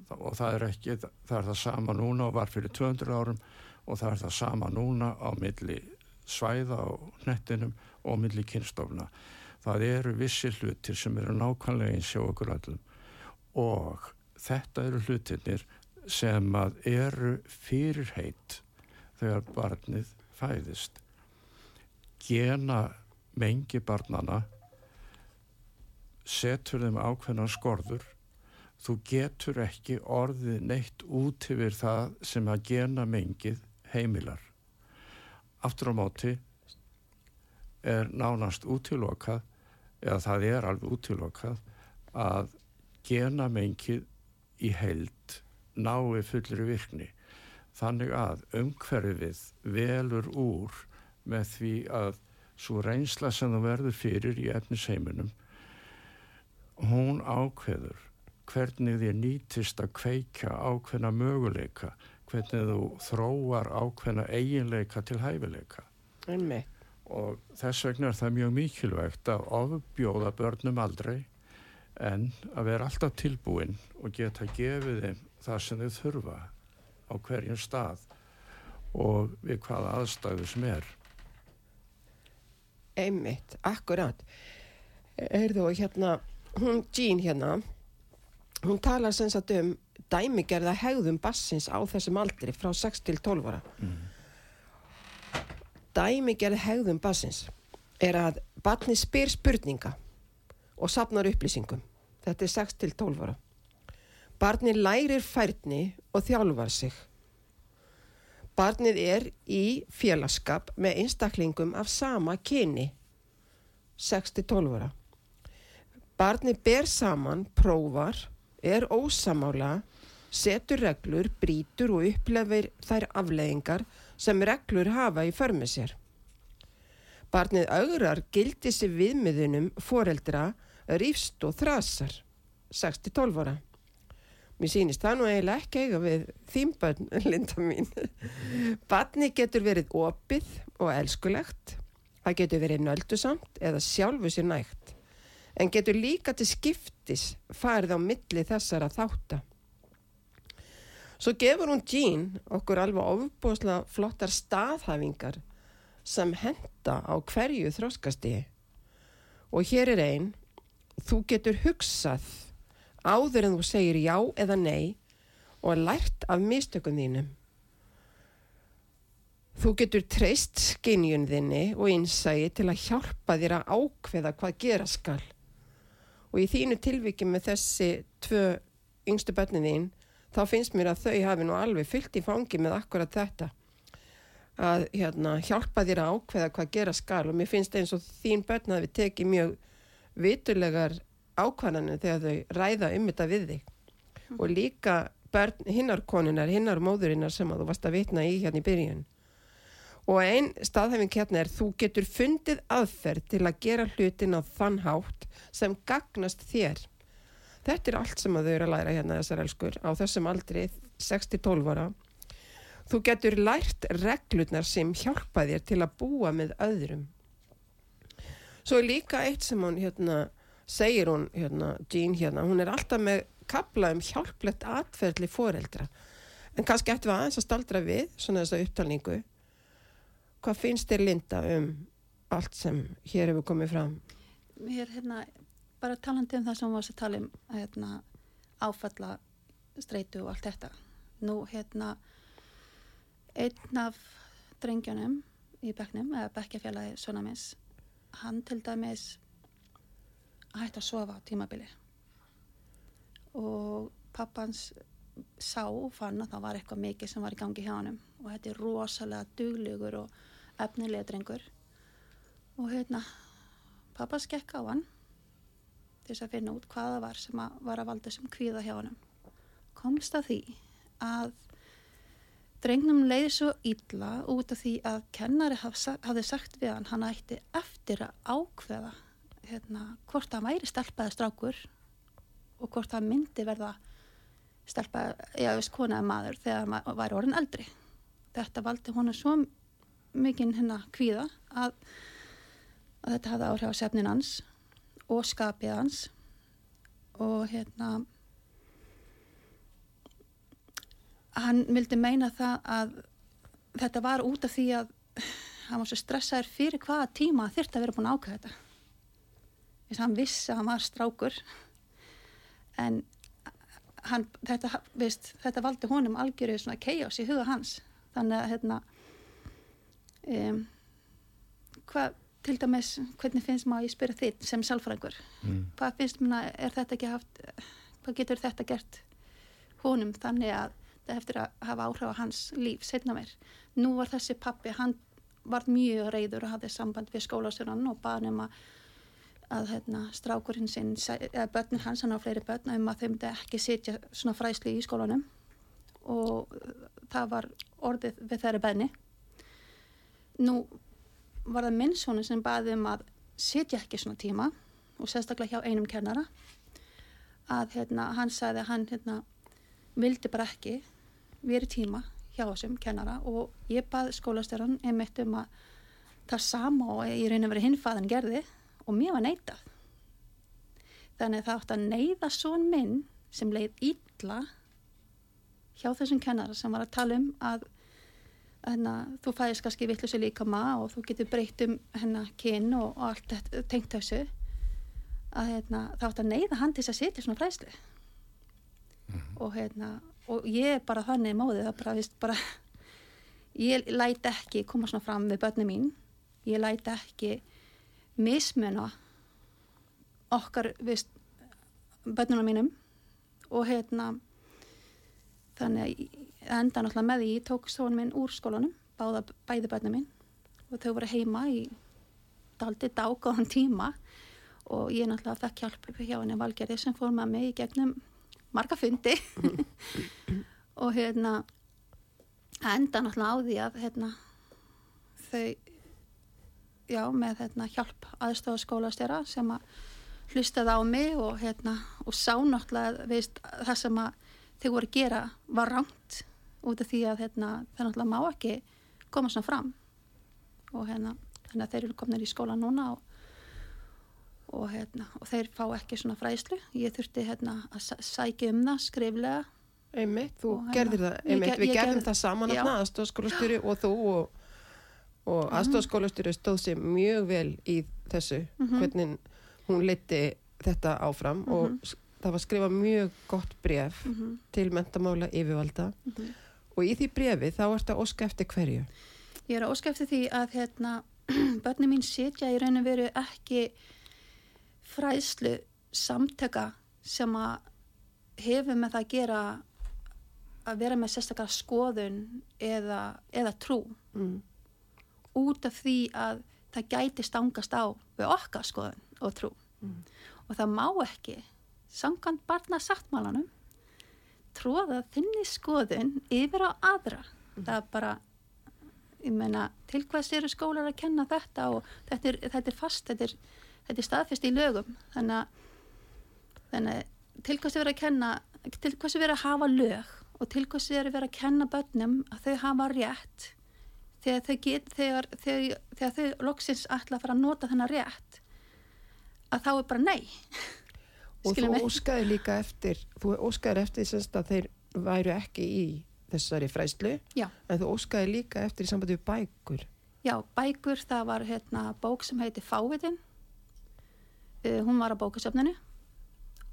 Og það er ekki það er það sama núna og var fyrir 200 árum og það er það sama núna á milli svæða og nettinum og milli kynstofna. Það eru vissi hlutir sem eru nákvæmlega eins hjá okkur öllum. Og þetta eru hlutinir sem að eru fyrirheit þegar barnið fæðist. Gena mengi barnana setur þeim ákveðna skorður. Þú getur ekki orðið neitt út yfir það sem að gena mengið heimilar aftur á móti er nánast útilokað eða það er alveg útilokað að gena mengið í held nái fullri virkni. Þannig að umhverfið velur úr með því að svo reynsla sem þú verður fyrir í efnisheiminum hún ákveður hvernig þið nýtist að kveika ákveðna möguleika hvernig þú þróar ákveðna eiginleika til hæfileika. Einmi. og þess vegna er það mjög mikilvægt að ofbjóða börnum aldrei en að vera alltaf tilbúin og geta gefið þeim það sem þau þurfa á hverjum stað og við hvaða aðstæðu sem er. Einmitt, akkurat. Er þú hérna hún Jean hérna hún talar sem sagt um dæmigerða hegðum bassins á þessum aldri frá 6 til 12 ára. Mm. dæmigerða hegðum bassins er að batni spyr spurninga og sapnar upplýsingum. Þetta er 6 til 12 ára. Barni lærir færni og þjálfar sig. Barnið er í félagskap með einstaklingum af sama kyni 6 til 12 ára. Barni ber saman, prófar, er ósamála, setur reglur, brítur og upplefir þær afleggingar sem reglur hafa í förmið sér. Barnið augrar gildi sér viðmiðunum foreldra, rífst og þrasar, 6-12 ára. Mér sýnist það nú eiginlega ekki eiga við þýmbönn, linda mín. Barni getur verið opið og elskulegt, það getur verið nöldusamt eða sjálfu sér nægt en getur líka til skiptis farið á milli þessara þáttar. Svo gefur hún Jean okkur alveg ofbúslega flottar staðhæfingar sem henda á hverju þróskasti. Og hér er einn, þú getur hugsað áður en þú segir já eða nei og lært af mistökum þínum. Þú getur treyst skinjun þinni og einsægi til að hjálpa þér að ákveða hvað gera skal og í þínu tilviki með þessi tvö yngstu börnin þá finnst mér að þau hafi nú alveg fyllt í fangi með akkurat þetta. Að hérna, hjálpa þér að ákveða hvað gera skal. Og mér finnst eins og þín börn að við tekið mjög vitulegar ákvæðanir þegar þau ræða um þetta við þig. Og líka börn, hinnar konunar, hinnar móðurinnar sem að þú varst að vitna í hérna í byrjun. Og einn staðhæfing hérna er þú getur fundið aðferð til að gera hlutin á þann hátt sem gagnast þér þetta er allt sem að þau eru að læra hérna þessar elskur á þessum aldri 6-12 ára þú getur lært reglurnar sem hjálpa þér til að búa með öðrum svo er líka eitt sem hún hérna segir hún hérna, Jean hérna, hún er alltaf með kapla um hjálplegt atferðli foreldra. En kannski eftir að aðeins að staldra við svona þessa upptalningu. Hvað finnst þér Linda um allt sem hér hefur komið fram? Mér hérna, bara talandi um það sem við varum að tala um hérna, áfalla streitu og allt þetta. Nú hérna einn af drengjónum í bekknum, eða bekkjafélagi svona mis, hann til dæmis hætti að sofa á tímabili. Og pappans sá og fann að það var eitthvað mikið sem var í gangi hjá hann og þetta er rosalega duglegur og efnilega drengur. Og hérna pappa skekka á hann til þess að finna út hvaða var sem að var að valda sem kvíða hjá hann komst að því að drengnum leiði svo ítla út af því að kennari hafði sagt við hann hann ætti eftir að ákveða hérna, hvort það væri stelpaði strákur og hvort það myndi verða stelpa, já, veist, konaði maður þegar maður væri orðin eldri. Þetta valdi honu svo mikinn hérna kvíða að, að þetta hafði áhrif á sefnin hans og skapið hans. Og hérna hann vildi meina það að þetta var út af því að hann var svo stressaður fyrir hvaða tíma þurfti að vera búin að ákvæða þetta. Þess að hann vissi að hann var strákur. En hann, þetta, veist, þetta valdi honum algjörðu svona chaos í huga hans. Þannig að hérna um, hvað til dæmis, hvernig finnst maður að ég spyrja þitt sem sálfræðingur mm. hvað finnst maður, er þetta ekki haft hvað getur þetta gert honum þannig að það eftir að hafa áhrif á hans líf setna mér nú var þessi pappi, hann var mjög reyður og hafði samband við skólastjónan og baðnum að að hérna, strákurinn sinn, eða börnin hans, hann á fleiri börn, um að þeim ekki sitja svona fræsli í skólanum og það var orðið við þeirri benni. Nú var það minnsónu sem baði um að sitja ekki svona tíma og sérstaklega hjá einum kennara að hérna, hann sagði að hann hérna, vildi bara ekki verið tíma hjá þessum kennara og ég baði skólastjóran einmitt um að það sama og ég reyni að vera hinfaðan gerði og mér var neitað. Þannig að það átt að neyða svon minn sem leið ítla hjá þessum kennara sem var að tala um að hérna, þú fæðist kannski vittlusi líka maður og þú getur breytt um hennar kyn og, og allt þetta tengt þessu að hérna, það átt að neyða hann til að setja svona fræsli mm -hmm. og hérna og ég er bara þannig móðið að bara, vist, bara ég læti ekki koma svona fram við börnum mín. Ég læti ekki mismuna okkar við bönnunum mínum. Og hérna þannig að enda náttúrulega með því tók stónum minn úr skólanum báða bæði bönnum minn og þau voru heima í daldi dágáðan tíma. Og ég náttúrulega fekk hjálp hjá henni valgerði sem fór með mig í gegnum marga fundi. Og hérna enda náttúrulega á því að hérna þau já, með hérna, hjálp aðstofaskólastjara sem að hlustaði á mig og, hérna, og sá náttúrulega veist, það sem að þau voru að gera var rangt út af því að hérna, það náttúrulega má ekki koma svona fram og hérna, þannig að þeir eru komin í skóla núna og, og, hérna, og þeir fá ekki svona fræðslu ég þurfti hérna, að sækja um það skriflega Einmitt, þú hérna, gerðir það, einmitt, við gerðum það saman aðstofaskólastjóri og þú og og mhm. aðstofskólastur stóð sér mjög vel í þessu mm -hmm. hvernig hún liti þetta áfram mm -hmm. og mhm. það var skrifað mjög gott bref mm -hmm. til mentamála yfirvalda mhm. Og í því brefi þá ert að óska eftir hverju? Ég er að óska eftir því að hérna, börni mín setja í raun og veru ekki fræðslu samtaka sem að hefur með það að gera að vera með sérstaklega skoðun eða, eða trú. Mm. Út af því að það gæti stangast á við okkar skoðun og trú. Og það má ekki samkvæmt barna sáttmálanum tróða þinni skoðun yfir á aðra. Það er bara meina, til hvers eru skólar að kenna þetta og þetta er, þetta er fast þetta er, þetta er staðfest í lögum. Þannig að, að til hvers er verið að kenna til hvers er verið að hafa lög og til hvers er verið að kenna börnum að þau hafa rétt þegar þau, get, þegar, þegar, þegar þau loksins ætla að fara að nota þennan rétt að þá er bara nei og þú óskaði líka eftir þú óskaði eftir semst að þeir væru ekki í þessari fræslu Já. en þú óskaði líka eftir í sambandi við bækur. Já, bækur, það var hérna bók sem heiti Fávitin. Uh, hún var á bókasöfninu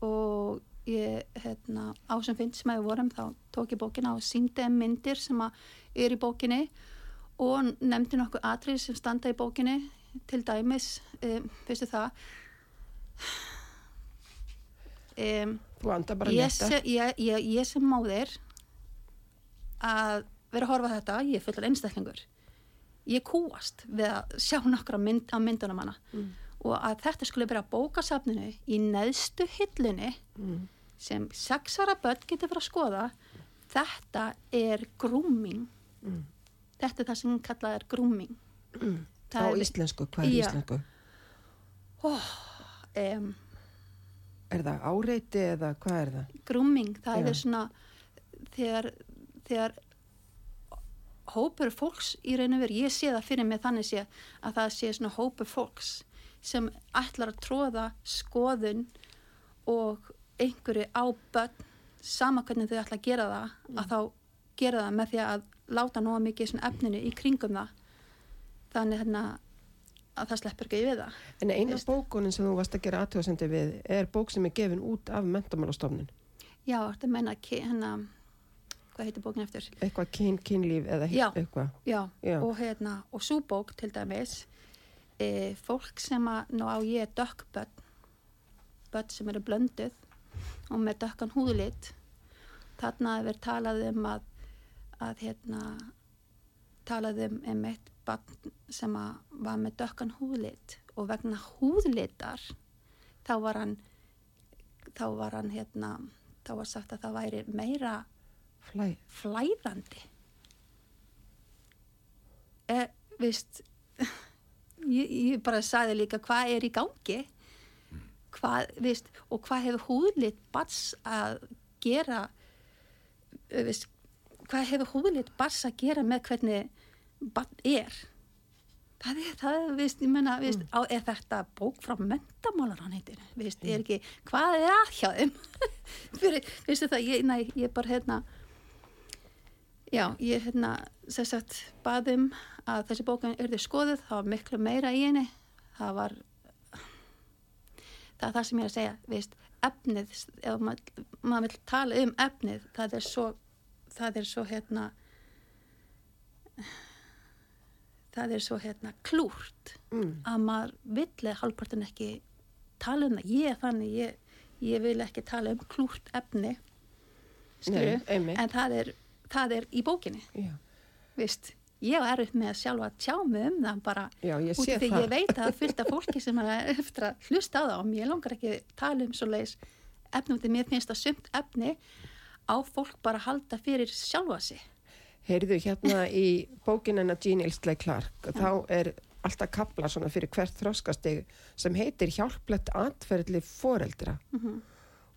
og ég hérna á sem finn sem við vorum þá tók ég bókina og síndi myndir sem að er í bókinni og nefndi nokkuð atrið sem standa í bókinni. Til dæmis, um, veistu það um, ég, se, ég, ég, ég sem móðir að vera að horfa þetta ég er fullur einstaklingur ég kúast við að sjá nokkra mynd, á myndunum hana Mm. og að þetta skulle vera bókasafninu í neðstu hillunni Mm. sem sexara börn getur fyrir að skoða þetta er grooming Mm. þetta er það sem kallað er grooming Mm. á íslensku, hvað er íslensku? um, Er það áreiti eða hvað er það? grooming, það Já. er svona þegar, þegar hópur fólks í raun og veru, ég sé það fyrir mig þannig sé að það sé svona hópur fólks sem ætlar að tróða skoðun og einhverju á börn sama hvernig þau ætla að gera það að þá gera það með því að láta nóga mikið svona efninu í kringum það þannig hérna að það sleppur ekki við það En eina Veist. bókunin sem þú varst að gera aðtöðasendi við er bók sem er gefin út af mentamálastofnun. Já, þetta meina ki- hérna hvað heitir bókin eftir? Eitthvað kyn, kynlíf eða Já. eitthvað. Já, Já. og hérna, og svo bók til dæmis, e, fólk sem að, nú á ég dökk börn, börn sem eru blönduð og með dökkan húðlit, þarna hefur talað um að, að hérna, talað um, um eitt barn sem var með dökkan húðlit og vegna húðlitar, þá var hann, þá var hann hérna, þá var sagt að það væri meira Flæ. flæðandi er, veist ég, ég bara sagði líka hvað er í gangi hvað, veist, og hvað hefur húðlit bars að gera eh, veist, hvað hefur húðlit bars að gera með hvernig barn er. Það er, það er, veist, ég menna veist, á, er þetta bók frá mentamálar hann heitir, veist, er ekki hvað er að hjá þeim? Fyrir, veistu það, ég, næ, ég bara hérna Já, ég hérna, sem sagt, baðum að þessi bókan yrði skoðuð, það var miklu meira í henni, það var, það er það sem ég er að segja, veist, efnið, ef maður, maður vil tala um efnið, það er svo, það er svo, hérna, það er svo, hérna, klúrt Mm. að maður vill halvpartin ekki tala um það, ég er þannig, ég, ég vil ekki tala um klúrt efni, skilju, Nei, en það er, það er í bókinni Já. veist, ég var erfitt með að sjálfa að tjá mig um það bara Já, út af því það. ég veit að það er af fólki sem er eftir að hlusta á það og mér langar ekki tala um svo leiðis efnum því mér finnst að sumt efni á fólk bara halda fyrir sjálfa sig Heyrðu hérna í bókin hennar Jean Ilsley Clark, þá er alltaf kapla svona fyrir hvert þróskastig sem heitir hjálplegt atferðli foreldra.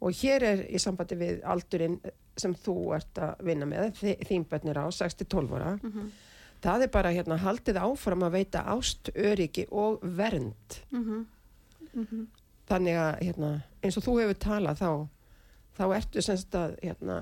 Og hér er í sambandi við aldurinn sem þú ert að vinna með, þín bönnir á, 6-12 ára. Það er bara hérna haldið áfram að veita ást, öryggi og vernd. Þannig að hérna, eins og þú hefur talað þá, þá ertu semst að, hérna,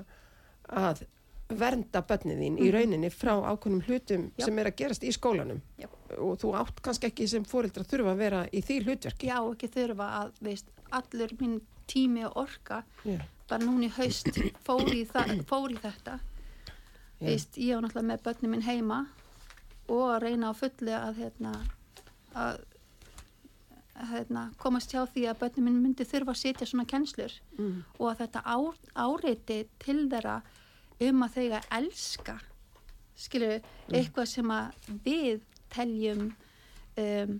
að vernda börnin þín í rauninni frá ákveðnum hlutum Mhm. Já. sem er að gerast í skólanum Já. og þú átt kannski ekki sem fóreldra þurfa að vera í því hlutverki. já ekki þurfa að veist, allur minn tími og orka Já. bara núna í haust fór í, það, fór í þetta veist, ég var náttúrulega með börnin minn heima og að reyna á fulli að hérna að hérna, komast hjá því að börnin minn myndi þurfa að setja svona kennslur Mm. og að þetta á, áreiti til þeirra um að að elska skilur eitthvað sem að við teljum um,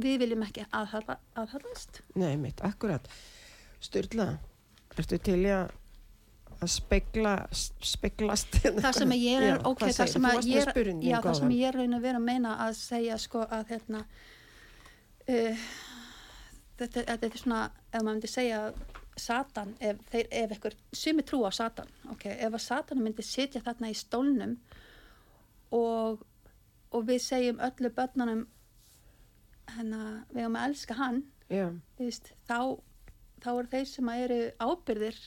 við viljum ekki aðhala, aðhalast Nei, mitt, akkurat. Sturla, ertu til að að spegla, speglast? það sem ég er, Já, ok, það sem ég er já, það sem ég er raun að vera að meina að segja sko að hérna uh, þetta, þetta er svona ef maður myndi segja að Satan ef, þeir, ef ekkur, sumi trú á Satan ok, ef að Satan myndi sitja þarna í stólnum og, og við segjum öllu börnunum hérna, við höfum að elska hann Já, þú veist, þá, þá eru þeir sem að eru ábyrðir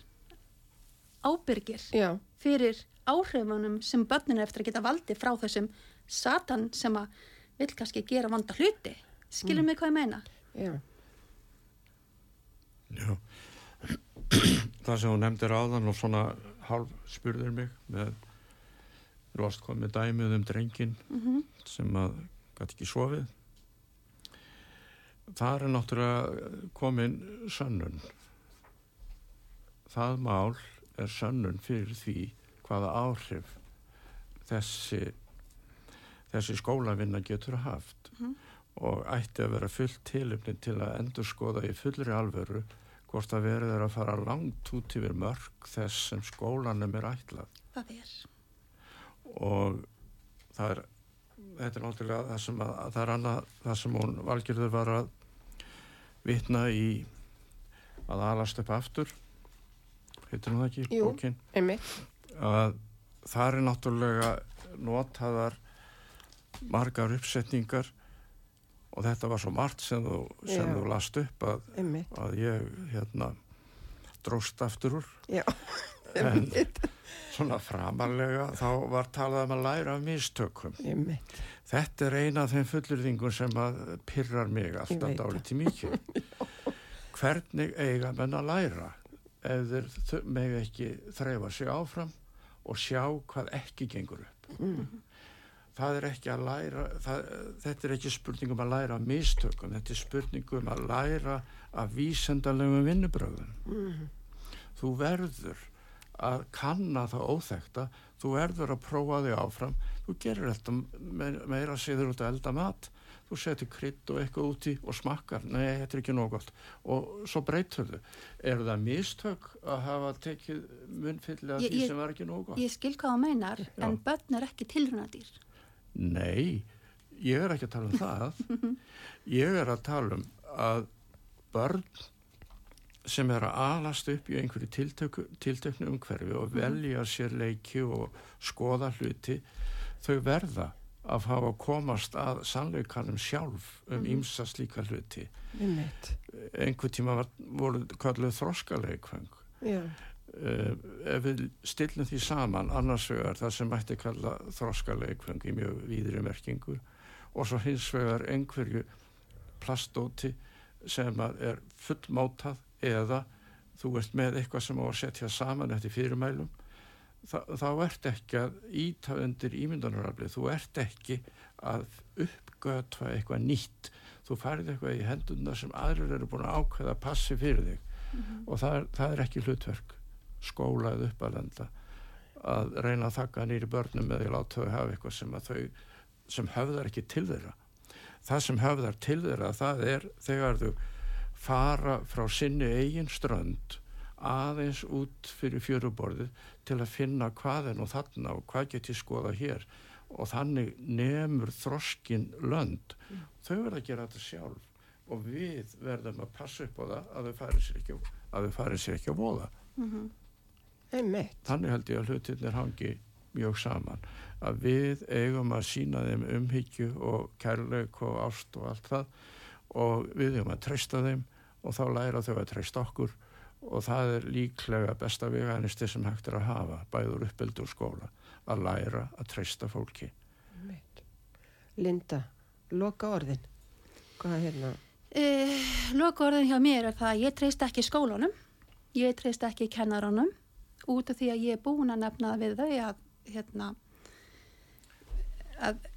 ábyrgir já, fyrir áhrifunum sem börnin er eftir að geta valdi frá þessum satan sem að vil kannski gera vanda hluti. Skilur mig hvað ég meina? Já, Já. Það sem hún nefndir áðan og svona hálf spurður mig með þú varst komið dæmið um drengin mm sem að gæti ekki sofið. Það er náttúrulega komin sönnun. Það mál er sönnun fyrir því hvaða áhrif þessi þessi skólavinna getur haft Mhm. og ætti að vera fullt tilöfni til að endurskoða í fullri alvöru hvort að verið er að fara langt út yfir mörg þess sem skólanum er ætlað. Það er. Og það er þetta er náttúrulega það sem að, að það er annað það sem hún valgjörður var að vitna í að alast upp aftur. Heitir hún það ekki, Jú. bókin? einmitt, að það er náttúrulega notaðar margar uppsetningar og þetta var svo margt sem þú, sem þú last upp að, að ég hérna dróst aftur úr. Já, en svona framarlega þá var talað um að læra af mistökum. Einmitt, Þetta er eina af þeim fullurðingum sem að pyrrar mig alltaf dálítið mikið. Hvernig eiga menn að læra ef þeir mega ekki þreifa sig áfram og sjá hvað ekki gengur upp. mm, Það er ekki að læra, það, þetta er ekki spurningum að læra mistökum, þetta er spurningum að læra af vísendalegum vinnubröðum. mm, Þú verður að kanna það óþekta, þú verður að prófa þig áfram, þú gerir þetta me- meira að þér út að elda mat, þú setur krydd og eitthvað úti og smakkar, nei, þetta er ekki nóg gott og svo breytur þau. Er það mistök að hafa tekið munnfylli af Ég- því sem var ekki nóg gott? ég skil hvað það meinar Já. en börn er ekki tilrunadýr Nei, ég er ekki að tala um það. Ég er að tala um að börn sem er að alast upp í einhverju tiltöku, tiltöknu umhverfi og velja sér leiki og skoða hluti, þau verða að fá að komast að sannleikanum sjálf um ýmsa slíka hluti. Einhver tíma var, voru kalluð þroskaleikfeng. já, ef við stillum því saman annars vegar það sem mætti kalla þroskaleikfeng í mjög víðri merkingu og svo hins vegar einhverju plastóti sem er fullmótað eða þú ert með eitthvað sem á að setja saman eftir fyrirmælum Þa, þá ert ekki að íta undir ímyndunaraflið, þú ert ekki að uppgötva eitthvað nýtt, þú færið eitthvað í hendurna sem aðrir eru búin að ákveða að passi fyrir þig. Og það er, það er ekki hlutverk skóla eða uppalenda að reyna að þakka nýri börnum eða láta þau hafa eitthvað sem að þau sem höfðar ekki til þeirra. Það sem höfðar til þeirra það er þegar þau fara frá sinni eigin strönd aðeins út fyrir fjöruborðið til að finna hvað er nú þarna og hvað get ég skoða hér. Og þannig nemur þroskin lönd. Þau verða að gera þetta sjálf og við verðum að passa upp á það að þau fari sér ekki, að þau fari sér ekki að voða einmitt, þannig held ég að hlutirnir hangi mjög saman. Að við eigum að sína þeim umhyggju og kærleik og ást og allt það og við eigum að treysta þeim og þá læra þau að treysta okkur og það er líklega besta veganisti sem hægt er að hafa bæður uppbyldu úr skóla að læra að treysta fólki. Einmitt. Linda, loka orðin, hvað er hérna, Uh, Lokaorðin hjá mér er það að ég treyst ekki skólanum, ég treyst ekki kennaranum út af því að ég er búin að nefna það við þau að, hérna, að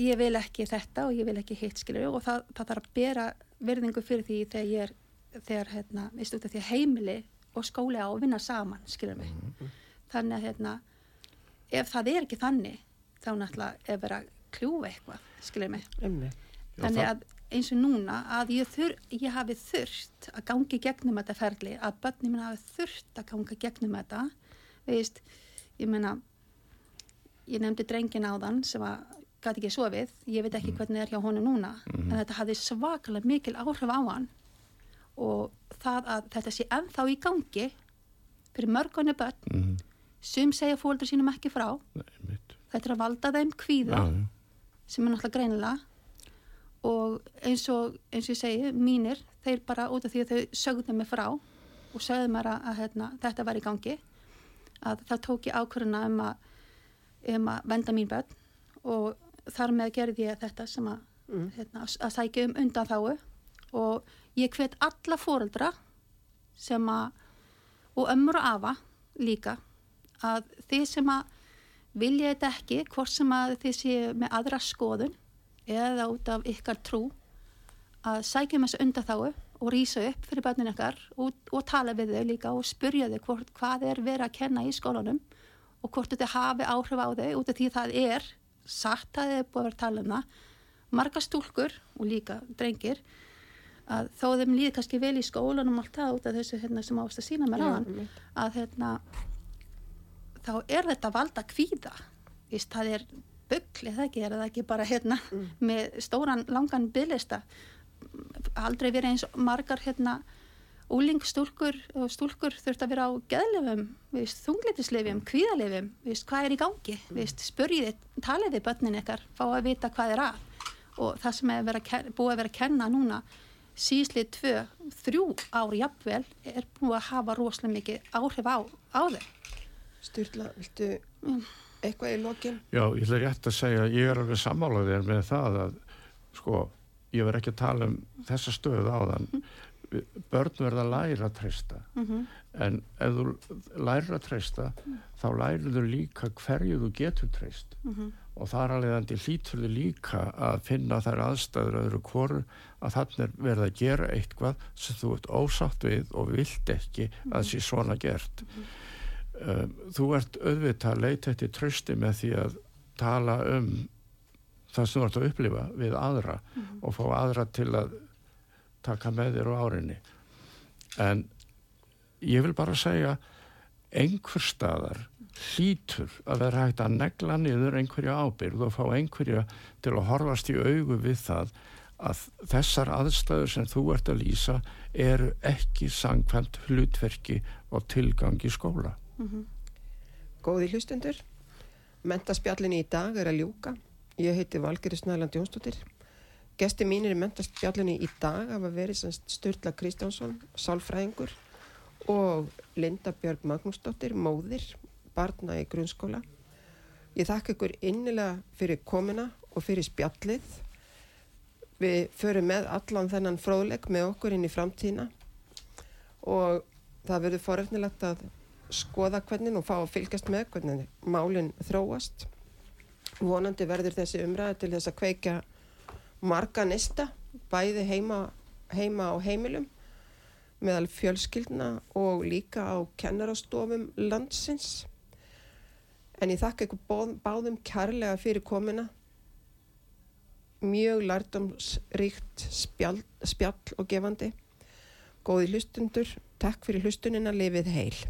ég vil ekki þetta og ég vil ekki hitt skilur og það, það þarf að bera virðingu fyrir því þegar ég er, þegar hérna, því að heimili og skóli á að vinna saman skilur mig. Þannig að hérna, ef það er ekki þannig þá náttúrulega er verið að kljúfa eitthvað skilur mig. Já, þannig að eins og núna að ég, þur, ég hafi þurft að gangi gegnum þetta ferli, að börnum minn hafi þurft að ganga gegnum þetta veist, ég meina ég nefndi drengin áðan sem að gæti ekki sofið, ég veit ekki hvernig það er hjá honum núna, en þetta hafði svakalega mikil áhrif á hann og það að þetta sé ennþá í gangi fyrir mörgunni börn Mhm. sum segja fóldur sínum ekki frá Nei, þetta er að valda þeim kvíða Já, já. sem er náttúrulega greinilega og eins og, eins og ég segi, mínir, þeir bara út af því að þau sögðu mig frá og sögðu mér að, að hérna, þetta var í gangi að það tók ég ákvörðuna um að, um að venda mín börn. Og þar með gerði ég þetta sem að, hérna, að sækja um undan þáu og ég hvet alla fóreldra sem að og ömmur og afa líka að þið sem að vilja þetta ekki, hvort sem að þið séu með aðra skoðun eða út af ykkar trú að sækjum þessu undan þáu og rýsa upp fyrir börnin ykkar og, og tala við þau líka og spurja þau hvort, hvað er verið að kenna í skólanum og hvort þetta hafi áhrif á þau út af því það er satt að þið er búið að vera tala um það marga stúlkur og líka drengir að þó þeim líði kannski vel í skólanum og allt það út af þessu hérna, sem ást að sína mér á hann að hérna þá er þetta valda kvíða. Það er byggli það ekki? Er það ekki bara hérna með stóran langan bygglista aldrei verið eins margar hérna úlingstúlkur og stúlkur þurft að vera á geðlefum, þunglitisleifum, kvíðalefum, vist, hvað er í gangi, vist, spurjiði, taliði börnin ykkar, fá að vita hvað er að? Og það sem er vera, búið að vera að kenna núna síðslið tvö, þrjú ár jafnvel er búið að hafa rosalega mikið áhrif á, á þau. Sturla, viltu eitthvað í lokin? Já, ég ætla rétt að segja að ég er alveg sammálaðið þér með það að sko, ég verð ekki að tala um þessa stöðu áðan. Börn verða að læra að treysta. En ef þú lærir að treysta þá lærir þú líka hverju þú getur treyst. Og þar alveg andi hlýtur þau líka að finna þær aðstæður öðru hvoru að þannig er verið að gera eitthvað sem þú ert ósátt við og vilt ekki að sé svona gert. Um, þú ert auðvitað að leita eftir trösti með því að tala um það sem þú ert að upplifa við aðra og fá aðra til að taka með þér á árinni en ég vil bara segja einhver staðar hlýtur að vera hægt að negla niður einhverja ábyrð og fá einhverja til að horfast í augu við það að þessar aðstæður sem þú ert að lýsa eru ekki sangkvæmt hlutverki og tilgang í skóla. Góði hlustundur, mentaspjallinni í dag er að ljúka. Ég heiti Valgeri Snæland Jónsdóttir. Gesti mínir í mentaspjallinni í dag hafa verið Sturla Kristjánsson, sálfræðingur og Linda Björg Magnúsdóttir, móðir, barna í grunnskóla. Ég þakka ykkur innilega fyrir komina og fyrir spjallið. Við förum með allan þennan fróðleik með okkur inn í framtíðina og það verður foröfnilegt að skoða hvernig og fá að fylgjast með hvernig málinn þróast. Vonandi verður þessi umræði til þess að kveika marga nesta, bæði heima, heima á heimilum, meðal fjölskyldna og líka á kennarastofum landsins. En ég þakka ykkur báð, báðum kærlega fyrir komina. Mjög lærdomsríkt spjall, spjall og gefandi. Góði hlustundur, takk fyrir hlustunina, lifið heil.